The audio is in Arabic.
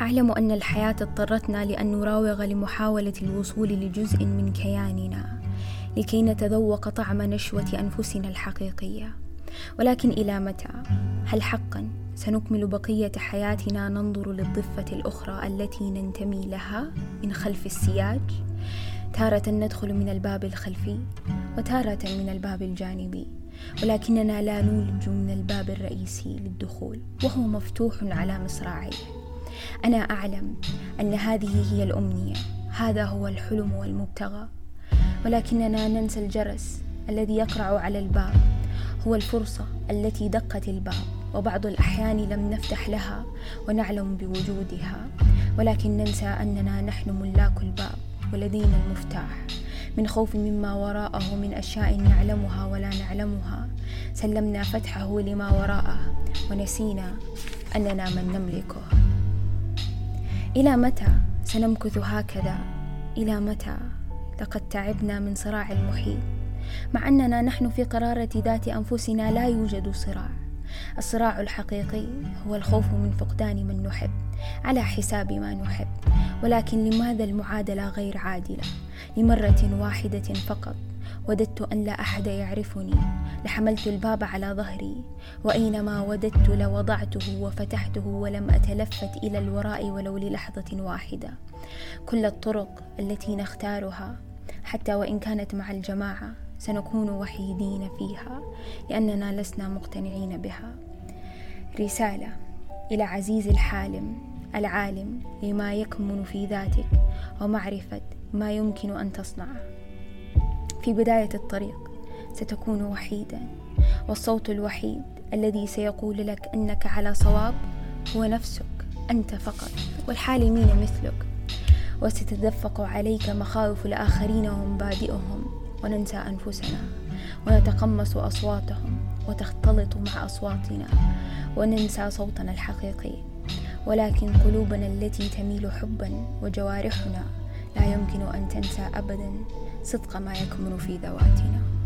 أعلم أن الحياة اضطرتنا لأن نراوغ لمحاولة الوصول لجزء من كياننا لكي نتذوق طعم نشوة أنفسنا الحقيقية ولكن إلى متى؟ هل حقا سنكمل بقية حياتنا ننظر للضفة الأخرى التي ننتمي لها من خلف السياج؟ تارة ندخل من الباب الخلفي وتارة من الباب الجانبي ولكننا لا نولج من الباب الرئيسي للدخول وهو مفتوح على مصراعيه أنا أعلم أن هذه هي الأمنية. هذا هو الحلم والمبتغى. ولكننا ننسى الجرس الذي يقرع على الباب. هو الفرصة التي دقت الباب وبعض الأحيان لم نفتح لها ونعلم بوجودها. ولكن ننسى أننا نحن ملاك الباب ولدينا المفتاح. من خوف مما وراءه من أشياء نعلمها ولا نعلمها. سلمنا فتحه لما وراءه ونسينا أننا من نملكه. إلى متى سنمكث هكذا؟ إلى متى؟ لقد تعبنا من صراع المحيط. مع أننا نحن في قرارة ذات أنفسنا لا يوجد صراع. الصراع الحقيقي هو الخوف من فقدان من نحب على حساب ما نحب. ولكن لماذا المعادلة غير عادلة؟ لمرة واحدة فقط. وددت أن لا أحد يعرفني. لحملت الباب على ظهري. وأينما وددت لوضعته وفتحته ولم أتلفت إلى الوراء ولو للحظة واحدة. كل الطرق التي نختارها حتى وإن كانت مع الجماعة سنكون وحيدين فيها لأننا لسنا مقتنعين بها. رسالة إلى عزيز الحالم العالم لما يكمن في ذاتك ومعرفة ما يمكن أن تصنعه في بداية الطريق ستكون وحيدا. والصوت الوحيد الذي سيقول لك أنك على صواب هو نفسك أنت فقط والحالمين مثلك. وستتدفق عليك مخاوف الآخرين ومبادئهم وننسى أنفسنا ونتقمص أصواتهم وتختلط مع أصواتنا وننسى صوتنا الحقيقي. ولكن قلوبنا التي تميل حبا وجوارحنا لا يمكن أن تنسى ابدا صدق ما يكمن في ذواتنا.